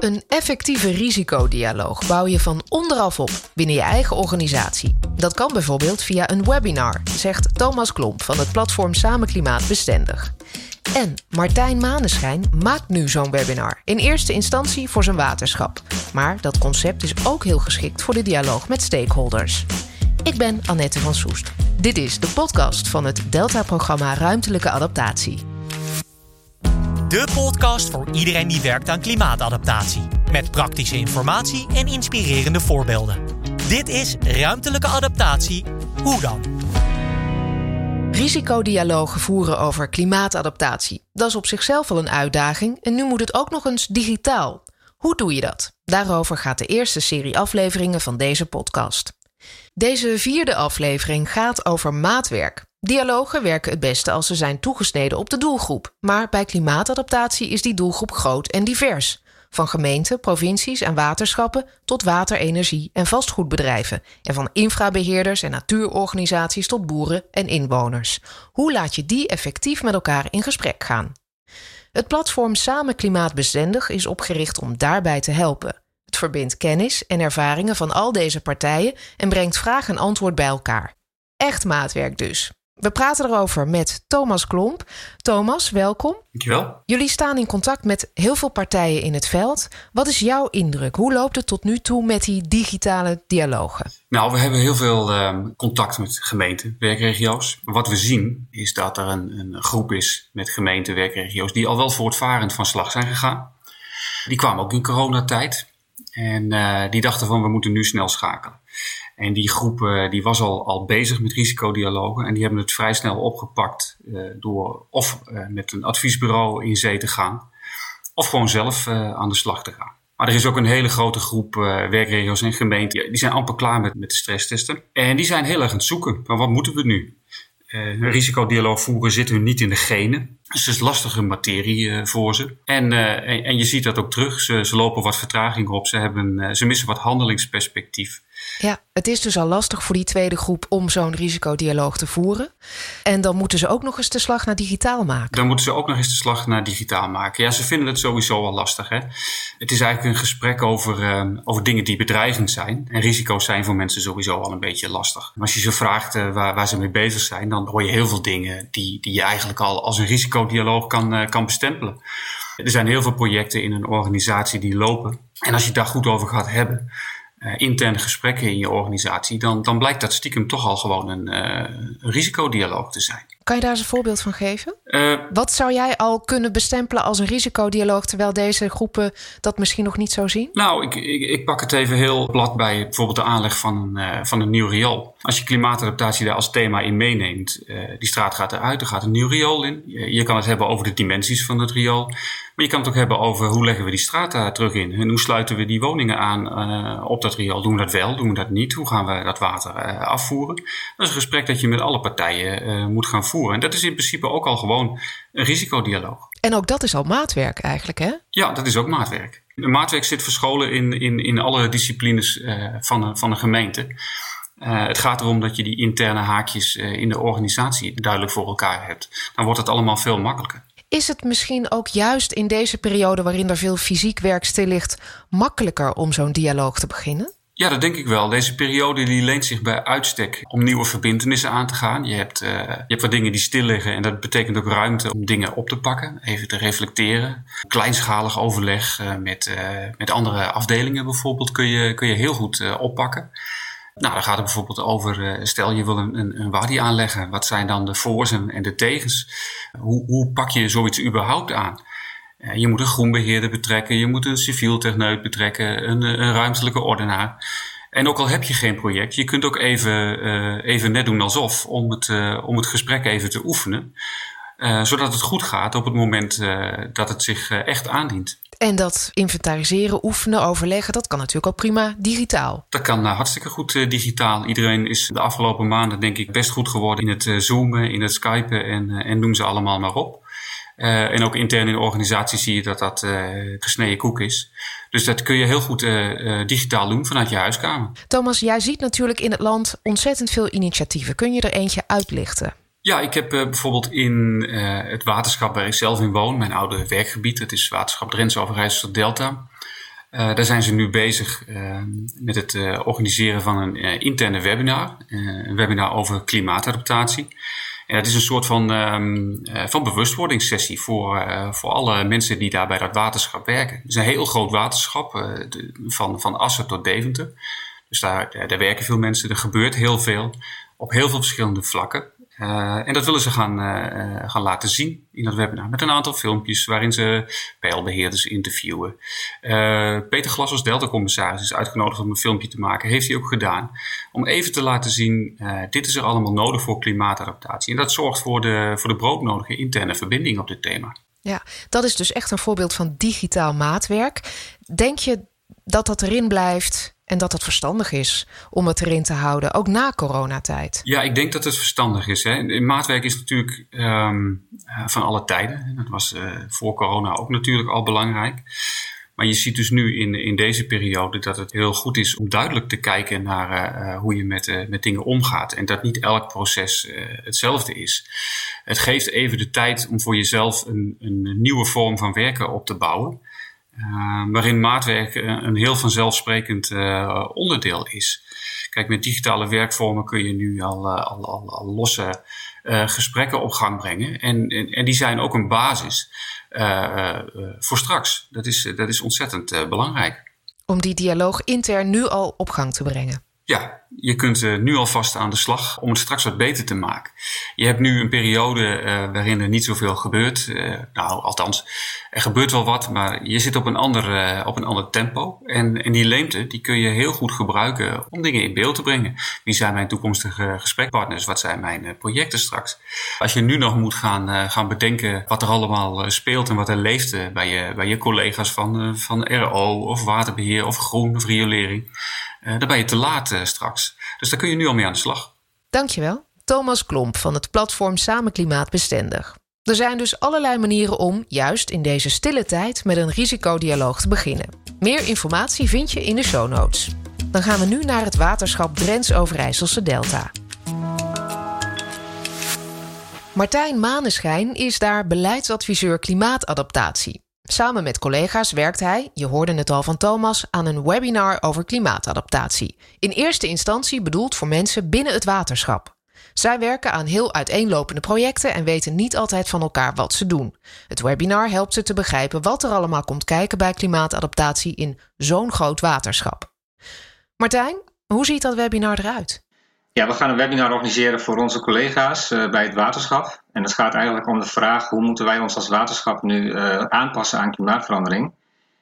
Een effectieve risicodialoog bouw je van onderaf op binnen je eigen organisatie. Dat kan bijvoorbeeld via een webinar, zegt Thomas Klomp van het platform Samen Klimaat Bestendig. En Martijn Maneschijn maakt nu zo'n webinar. In eerste instantie voor zijn waterschap. Maar dat concept is ook heel geschikt voor de dialoog met stakeholders. Ik ben Annette van Soest. Dit is de podcast van het Delta-programma Ruimtelijke Adaptatie. De podcast voor iedereen die werkt aan klimaatadaptatie. Met praktische informatie en inspirerende voorbeelden. Dit is Ruimtelijke Adaptatie. Hoe dan? Risicodialogen voeren over klimaatadaptatie. Dat is op zichzelf al een uitdaging en nu moet het ook nog eens digitaal. Hoe doe je dat? Daarover gaat de eerste serie afleveringen van deze podcast. Deze vierde aflevering gaat over maatwerk. Dialogen werken het beste als ze zijn toegesneden op de doelgroep. Maar bij klimaatadaptatie is die doelgroep groot en divers. Van gemeenten, provincies en waterschappen tot water, energie en vastgoedbedrijven. En van infrabeheerders en natuurorganisaties tot boeren en inwoners. Hoe laat je die effectief met elkaar in gesprek gaan? Het platform Samen Klimaatbestendig is opgericht om daarbij te helpen. Het verbindt kennis en ervaringen van al deze partijen en brengt vraag en antwoord bij elkaar. Echt maatwerk dus. We praten erover met Thomas Klomp. Thomas, welkom. Dankjewel. Jullie staan in contact met heel veel partijen in het veld. Wat is jouw indruk? Hoe loopt het tot nu toe met die digitale dialogen? Nou, we hebben heel veel uh, contact met gemeenten, werkregio's. Wat we zien is dat er een, een groep is met gemeenten, werkregio's die al wel voortvarend van slag zijn gegaan. Die kwamen ook in coronatijd en uh, die dachten van we moeten nu snel schakelen. En die groep die was al, al bezig met risicodialogen en die hebben het vrij snel opgepakt uh, door of uh, met een adviesbureau in zee te gaan of gewoon zelf aan de slag te gaan. Maar er is ook een hele grote groep werkregio's en gemeenten die zijn amper klaar met, met de stresstesten. En die zijn heel erg aan het zoeken. Maar wat moeten we nu? risicodialoog voeren zit hun niet in de genen. Dus het is lastige materie uh, voor ze. En, uh, en, en, je ziet dat ook terug. Ze, ze lopen wat vertraging op. Ze, hebben, uh, ze missen wat handelingsperspectief. Ja, het is dus al lastig voor die tweede groep om zo'n risicodialoog te voeren. En dan moeten ze ook nog eens de slag naar digitaal maken. Dan moeten ze ook nog eens de slag naar digitaal maken. Ja, ze vinden het sowieso al lastig. Hè? Het is eigenlijk een gesprek over, over dingen die bedreigend zijn. En risico's zijn voor mensen sowieso al een beetje lastig. Maar als je ze vraagt waar, waar ze mee bezig zijn, dan hoor je heel veel dingen die, die je eigenlijk al als een risicodialoog kan, kan bestempelen. Er zijn heel veel projecten in een organisatie die lopen. En als je het daar goed over gaat hebben, uh, interne gesprekken in je organisatie, dan, dan blijkt dat stiekem toch al gewoon een, uh, een risicodialoog te zijn. Kan je daar eens een voorbeeld van geven? Uh, Wat zou jij al kunnen bestempelen als een risicodialoog, terwijl deze groepen dat misschien nog niet zo zien? Nou, ik, ik, ik pak het even heel plat bij bijvoorbeeld de aanleg van een, van een nieuw riool. Als je klimaatadaptatie daar als thema in meeneemt, die straat gaat eruit, er gaat een nieuw riool in. Je, je kan het hebben over de dimensies van het riool. Maar je kan het ook hebben over hoe leggen we die straat daar terug in? En hoe sluiten we die woningen aan uh, op dat riool? Doen we dat wel? Doen we dat niet? Hoe gaan we dat water uh, afvoeren? Dat is een gesprek dat je met alle partijen uh, moet gaan voeren. En dat is in principe ook al gewoon een risicodialoog. En ook dat is al maatwerk eigenlijk, hè? Ja, dat is ook maatwerk. De maatwerk zit verscholen in, in, in alle disciplines van, een, van een gemeente. Uh, het gaat erom dat je die interne haakjes uh, in de organisatie duidelijk voor elkaar hebt. Dan wordt het allemaal veel makkelijker. Is het misschien ook juist in deze periode waarin er veel fysiek werk stil ligt, makkelijker om zo'n dialoog te beginnen? Ja, dat denk ik wel. Deze periode die leent zich bij uitstek om nieuwe verbindenissen aan te gaan. Je hebt, uh, je hebt wat dingen die stil liggen en dat betekent ook ruimte om dingen op te pakken, even te reflecteren. Kleinschalig overleg uh, met, uh, met andere afdelingen bijvoorbeeld kun je, kun je heel goed oppakken. Nou, dan gaat het bijvoorbeeld over, stel je wil een, een, een wadi aanleggen. Wat zijn dan de voor's en de tegens? Hoe, hoe pak je zoiets überhaupt aan? Je moet een groenbeheerder betrekken, je moet een civiel techneut betrekken, een, een ruimtelijke ordenaar. En ook al heb je geen project, je kunt ook even, uh, even net doen alsof om het, uh, om het gesprek even te oefenen. Uh, zodat het goed gaat op het moment dat het zich echt aandient. En dat inventariseren, oefenen, overleggen, dat kan natuurlijk ook prima digitaal. Dat kan hartstikke goed digitaal. Iedereen is de afgelopen maanden denk ik best goed geworden in het zoomen, in het skypen en, en doen ze allemaal maar op. Uh, en ook intern in de organisatie zie je dat dat uh, gesneden koek is. Dus dat kun je heel goed uh, digitaal doen vanuit je huiskamer. Thomas, jij ziet natuurlijk in het land ontzettend veel initiatieven. Kun je er eentje uitlichten? Ja, ik heb bijvoorbeeld in het waterschap waar ik zelf in woon, mijn oude werkgebied, dat is waterschap Drentse Overijssel Delta. daar zijn ze nu bezig met het organiseren van een interne webinar. een webinar over klimaatadaptatie. En dat is een soort van, um, van bewustwordingssessie voor, voor alle mensen die daar bij dat waterschap werken. Het is een heel groot waterschap, de, van, van Assen tot Deventer. Dus daar, daar werken veel mensen, er gebeurt heel veel op heel veel verschillende vlakken. Uh, en dat willen ze gaan, uh, gaan laten zien in dat webinar. Met een aantal filmpjes waarin ze pijlbeheerders interviewen. Peter Glas als Delta-commissaris is uitgenodigd om een filmpje te maken. Heeft hij ook gedaan. Om even te laten zien, dit is er allemaal nodig voor klimaatadaptatie. En dat zorgt voor de, voor de broodnodige interne verbinding op dit thema. Ja, dat is dus echt een voorbeeld van digitaal maatwerk. Denk je dat dat erin blijft en dat het verstandig is om het erin te houden, ook na coronatijd. Ja, ik denk dat het verstandig is. Hè. Maatwerk is natuurlijk um, van alle tijden. Dat was uh, voor corona ook natuurlijk al belangrijk. Maar je ziet dus nu in, in deze periode dat het heel goed is om duidelijk te kijken naar uh, hoe je met, met dingen omgaat. En dat niet elk proces hetzelfde is. Het geeft even de tijd om voor jezelf een, een nieuwe vorm van werken op te bouwen. Uh, waarin maatwerk een heel vanzelfsprekend uh, onderdeel is. Kijk, met digitale werkvormen kun je nu al, al, al, losse gesprekken op gang brengen. En, en, en, die zijn ook een basis voor straks. Dat is, dat is ontzettend belangrijk. Om die dialoog intern nu al op gang te brengen. Ja, je kunt uh, nu alvast aan de slag om het straks wat beter te maken. Je hebt nu een periode uh, waarin er niet zoveel gebeurt. Uh, nou, althans, er gebeurt wel wat, maar je zit op een ander, op een ander tempo. En, en die leemte die kun je heel goed gebruiken om dingen in beeld te brengen. Wie zijn mijn toekomstige gesprekpartners? Wat zijn mijn projecten straks? Als je nu nog moet gaan, gaan bedenken wat er allemaal speelt en wat er leeft bij, je, bij je collega's van, van RO of waterbeheer of groen of riolering dan ben je te laat uh, straks. Dus daar kun je nu al mee aan de slag. Dankjewel. Thomas Klomp van het platform Samen Klimaatbestendig. Er zijn dus allerlei manieren om, juist in deze stille tijd, met een risicodialoog te beginnen. Meer informatie vind je in de show notes. Dan gaan we nu naar het waterschap Drents Overijsselse Delta. Martijn Maneschijn is daar beleidsadviseur klimaatadaptatie. Samen met collega's werkt hij, je hoorde het al van Thomas, aan een webinar over klimaatadaptatie. In eerste instantie bedoeld voor mensen binnen het waterschap. Zij werken aan heel uiteenlopende projecten en weten niet altijd van elkaar wat ze doen. Het webinar helpt ze te begrijpen wat er allemaal komt kijken bij klimaatadaptatie in zo'n groot waterschap. Martijn, hoe ziet dat webinar eruit? Ja, we gaan een webinar organiseren voor onze collega's uh, bij het waterschap. En het gaat eigenlijk om de vraag hoe moeten wij ons als waterschap nu uh, aanpassen aan klimaatverandering.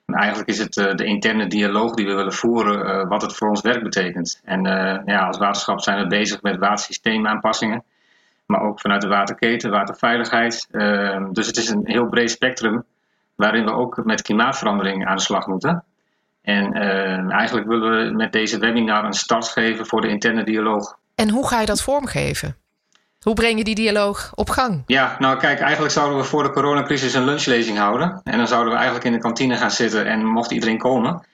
En eigenlijk is het uh, de interne dialoog die we willen voeren wat het voor ons werk betekent. En ja, als waterschap zijn we bezig met watersysteemaanpassingen. Maar ook vanuit de waterketen, waterveiligheid. Ehm, dus het is een heel breed spectrum waarin we ook met klimaatverandering aan de slag moeten. En uh, eigenlijk willen we met deze webinar een start geven voor de interne dialoog. En hoe ga je dat vormgeven? Hoe breng je die dialoog op gang? Ja, nou kijk, eigenlijk zouden we voor de coronacrisis een lunchlezing houden. En dan zouden we eigenlijk in de kantine gaan zitten en mocht iedereen komen.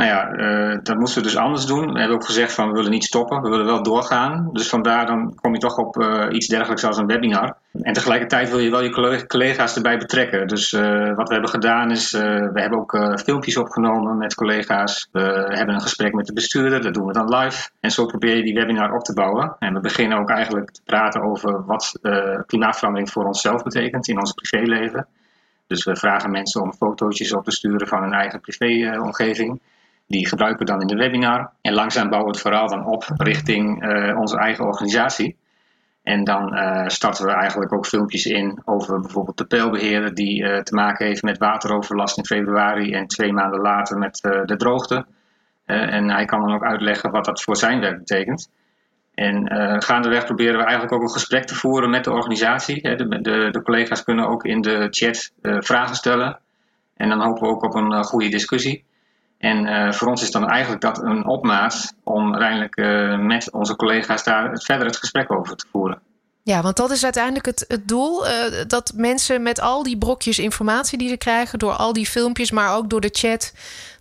Nou ja, uh, dat moesten we dus anders doen. We hebben ook gezegd van we willen niet stoppen, we willen wel doorgaan. Dus vandaar dan kom je toch op uh, iets dergelijks als een webinar. En tegelijkertijd wil je wel je collega's erbij betrekken. Dus uh, wat we hebben gedaan is, we hebben ook filmpjes opgenomen met collega's. We hebben een gesprek met de bestuurder, dat doen we dan live. En zo probeer je die webinar op te bouwen. En we beginnen ook eigenlijk te praten over wat klimaatverandering voor onszelf betekent in ons privéleven. Dus we vragen mensen om fotootjes op te sturen van hun eigen privéomgeving. Die gebruiken we dan in de webinar. En langzaam bouwen we het verhaal dan op richting uh, onze eigen organisatie. En dan uh, starten we eigenlijk ook filmpjes in over bijvoorbeeld de pijlbeheerder die uh, te maken heeft met wateroverlast in februari en twee maanden later met de droogte. en hij kan dan ook uitleggen wat dat voor zijn werk betekent. En gaandeweg proberen we eigenlijk ook een gesprek te voeren met de organisatie. De, de, de collega's kunnen ook in de chat vragen stellen. En dan hopen we ook op een goede discussie. En uh, voor ons is dan eigenlijk dat een opmaat om uiteindelijk uh, met onze collega's daar verder het gesprek over te voeren. Ja, want dat is uiteindelijk het, het doel. Uh, dat mensen met al die brokjes informatie die ze krijgen, door al die filmpjes, maar ook door de chat,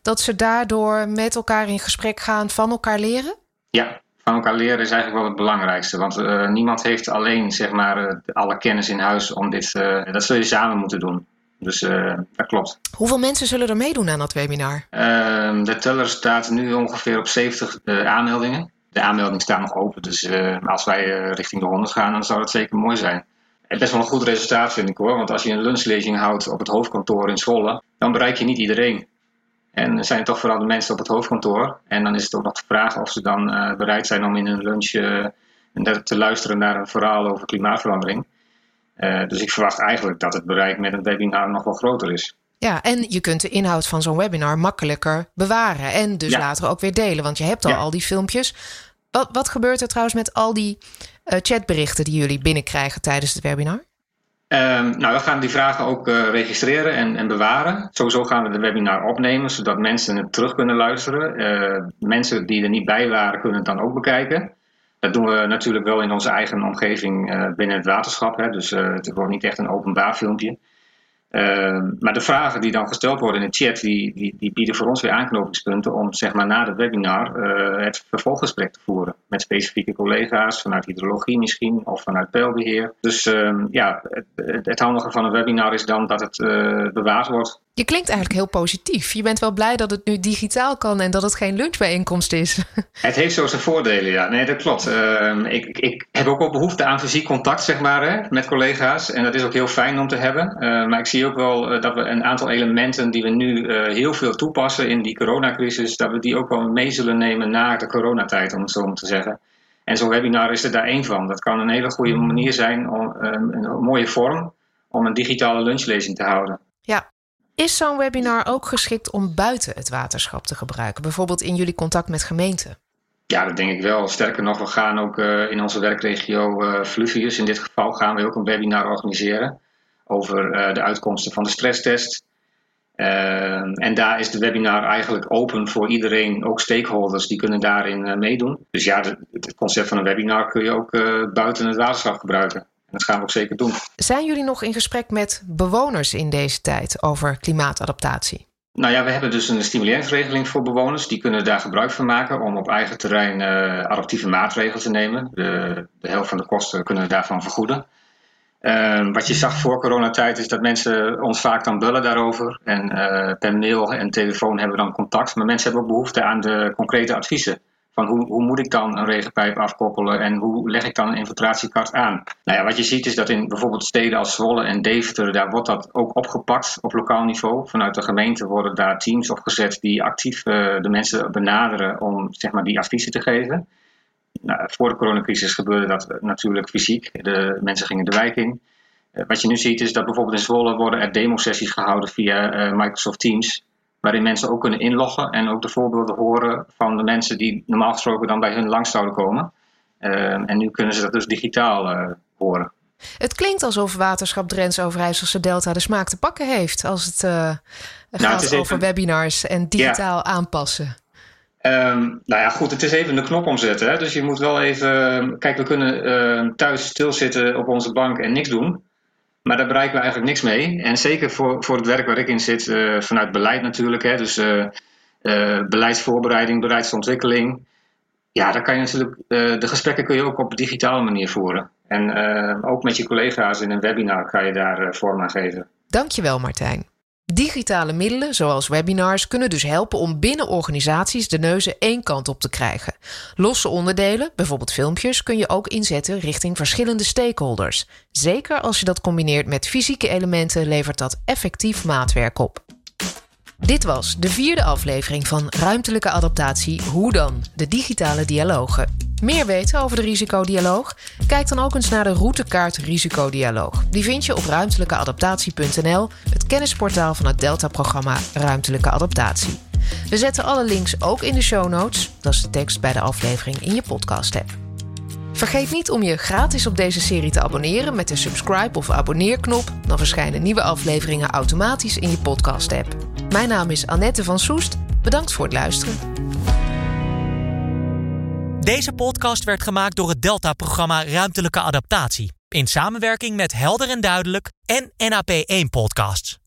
dat ze daardoor met elkaar in gesprek gaan, van elkaar leren? Ja, van elkaar leren is eigenlijk wel het belangrijkste. Want niemand heeft alleen zeg maar, alle kennis in huis om dit. dat zul je samen moeten doen. Dus dat klopt. Hoeveel mensen zullen er meedoen aan dat webinar? Ehm, de teller staat nu ongeveer op 70 aanmeldingen. De aanmeldingen staan nog open, dus als wij richting de 100 gaan, dan zou dat zeker mooi zijn. Best wel een goed resultaat vind ik hoor, want als je een lunchlezing houdt op het hoofdkantoor in Zwolle, dan bereik je niet iedereen. En er zijn toch vooral de mensen op het hoofdkantoor. En dan is het ook nog de vraag of ze dan bereid zijn om in een lunch te luisteren naar een verhaal over klimaatverandering. Uh, dus ik verwacht eigenlijk dat het bereik met een webinar nog wel groter is. Ja, en je kunt de inhoud van zo'n webinar makkelijker bewaren. En dus later ook weer delen, want je hebt al al die filmpjes. Wat, wat gebeurt er trouwens met al die chatberichten die jullie binnenkrijgen tijdens het webinar? Um, nou, we gaan die vragen ook uh, registreren en, en, bewaren. Sowieso gaan we de webinar opnemen, zodat mensen het terug kunnen luisteren. Uh, mensen die er niet bij waren, kunnen het dan ook bekijken. Dat doen we natuurlijk wel in onze eigen omgeving uh, binnen het waterschap. Hè. Dus het wordt niet echt een openbaar filmpje. Ehm, maar de vragen die dan gesteld worden in de chat, die, die, die bieden voor ons weer aanknopingspunten om zeg maar, na het webinar uh, het vervolggesprek te voeren. Met specifieke collega's vanuit hydrologie misschien of vanuit peilbeheer. Dus uh, ja, het, het, handige van een webinar is dan dat het uh, bewaard wordt. Je klinkt eigenlijk heel positief. Je bent wel blij dat het nu digitaal kan en dat het geen lunchbijeenkomst is. Het heeft zo zijn voordelen, ja. Nee, dat klopt. Uh, ik, ik, heb ook wel behoefte aan fysiek contact, zeg maar, hè, met collega's. En dat is ook heel fijn om te hebben. Uh, maar ik zie ook wel uh, dat we een aantal elementen die we nu heel veel toepassen in die coronacrisis, dat we die ook wel mee zullen nemen na de coronatijd, om het zo maar te zeggen. En zo'n webinar is er daar één van. Dat kan een hele goede manier zijn, om, een mooie vorm, om een digitale lunchlezing te houden. Ja, is zo'n webinar ook geschikt om buiten het waterschap te gebruiken, bijvoorbeeld in jullie contact met gemeenten? Ja, dat denk ik wel. Sterker nog, we gaan ook uh, in onze werkregio uh, Fluvius, in dit geval, gaan we ook een webinar organiseren over uh, de uitkomsten van de stresstest. en daar is de webinar eigenlijk open voor iedereen, ook stakeholders, die kunnen daarin meedoen. Dus ja, het concept van een webinar kun je ook buiten het waterschap gebruiken dat gaan we ook zeker doen. Zijn jullie nog in gesprek met bewoners in deze tijd over klimaatadaptatie? Nou ja, we hebben dus een stimuleringsregeling voor bewoners. Die kunnen daar gebruik van maken om op eigen terrein uh, adaptieve maatregelen te nemen. De, de, helft van de kosten kunnen we daarvan vergoeden. Uh, wat je zag voor coronatijd is dat mensen ons vaak dan bellen daarover. En uh, per mail en telefoon hebben we dan contact. Maar mensen hebben ook behoefte aan de concrete adviezen. Van hoe, hoe moet ik dan een regenpijp afkoppelen en hoe leg ik dan een infiltratiekart aan? Nou ja, wat je ziet is dat in bijvoorbeeld steden als Zwolle en Deventer, daar wordt dat ook opgepakt op lokaal niveau. Vanuit de gemeente worden daar teams opgezet die actief uh, de mensen benaderen om zeg maar, die adviezen te geven. Nou, voor de coronacrisis gebeurde dat natuurlijk fysiek. De mensen gingen de wijk in. Uh, wat je nu ziet is dat bijvoorbeeld in Zwolle worden er demo-sessies gehouden via uh, Microsoft Teams waarin mensen ook kunnen inloggen en ook de voorbeelden horen van de mensen die normaal gesproken dan bij hun langs zouden komen. Uh, en nu kunnen ze dat dus digitaal uh, horen. Het klinkt alsof Waterschap Drents Overijsselse Delta de smaak te pakken heeft als het uh, nou, gaat het over webinars en digitaal ja. aanpassen. Um, nou ja, goed, het is even de knop omzetten. Hè? Dus je moet wel even. Kijk, we kunnen ehm, thuis stilzitten op onze bank en niks doen. Maar daar bereiken we eigenlijk niks mee. En zeker voor, voor het werk waar ik in zit, uh, vanuit beleid natuurlijk. Hè, dus uh, uh, beleidsvoorbereiding, beleidsontwikkeling. Ja, daar kan je natuurlijk, de gesprekken kun je ook op digitale manier voeren. En ook met je collega's in een webinar kan je daar vorm aan geven. Dankjewel Martijn. Digitale middelen, zoals webinars, kunnen dus helpen om binnen organisaties de neuzen één kant op te krijgen. Losse onderdelen, bijvoorbeeld filmpjes, kun je ook inzetten richting verschillende stakeholders. Zeker als je dat combineert met fysieke elementen, levert dat effectief maatwerk op. Dit was de vierde aflevering van Ruimtelijke Adaptatie Hoe dan? De digitale dialogen. Meer weten over de risicodialoog? Kijk dan ook eens naar de routekaart Risicodialoog. Die vind je op ruimtelijkeadaptatie.nl, het kennisportaal van het Delta-programma Ruimtelijke Adaptatie. We zetten alle links ook in de show notes. Dat is de tekst bij de aflevering in je podcast-app. Vergeet niet om je gratis op deze serie te abonneren met de subscribe of abonneerknop. Dan verschijnen nieuwe afleveringen automatisch in je podcast-app. Mijn naam is Annette van Soest. Bedankt voor het luisteren. Deze podcast werd gemaakt door het Delta-programma Ruimtelijke Adaptatie. In samenwerking met Helder en Duidelijk en NAP1 Podcasts.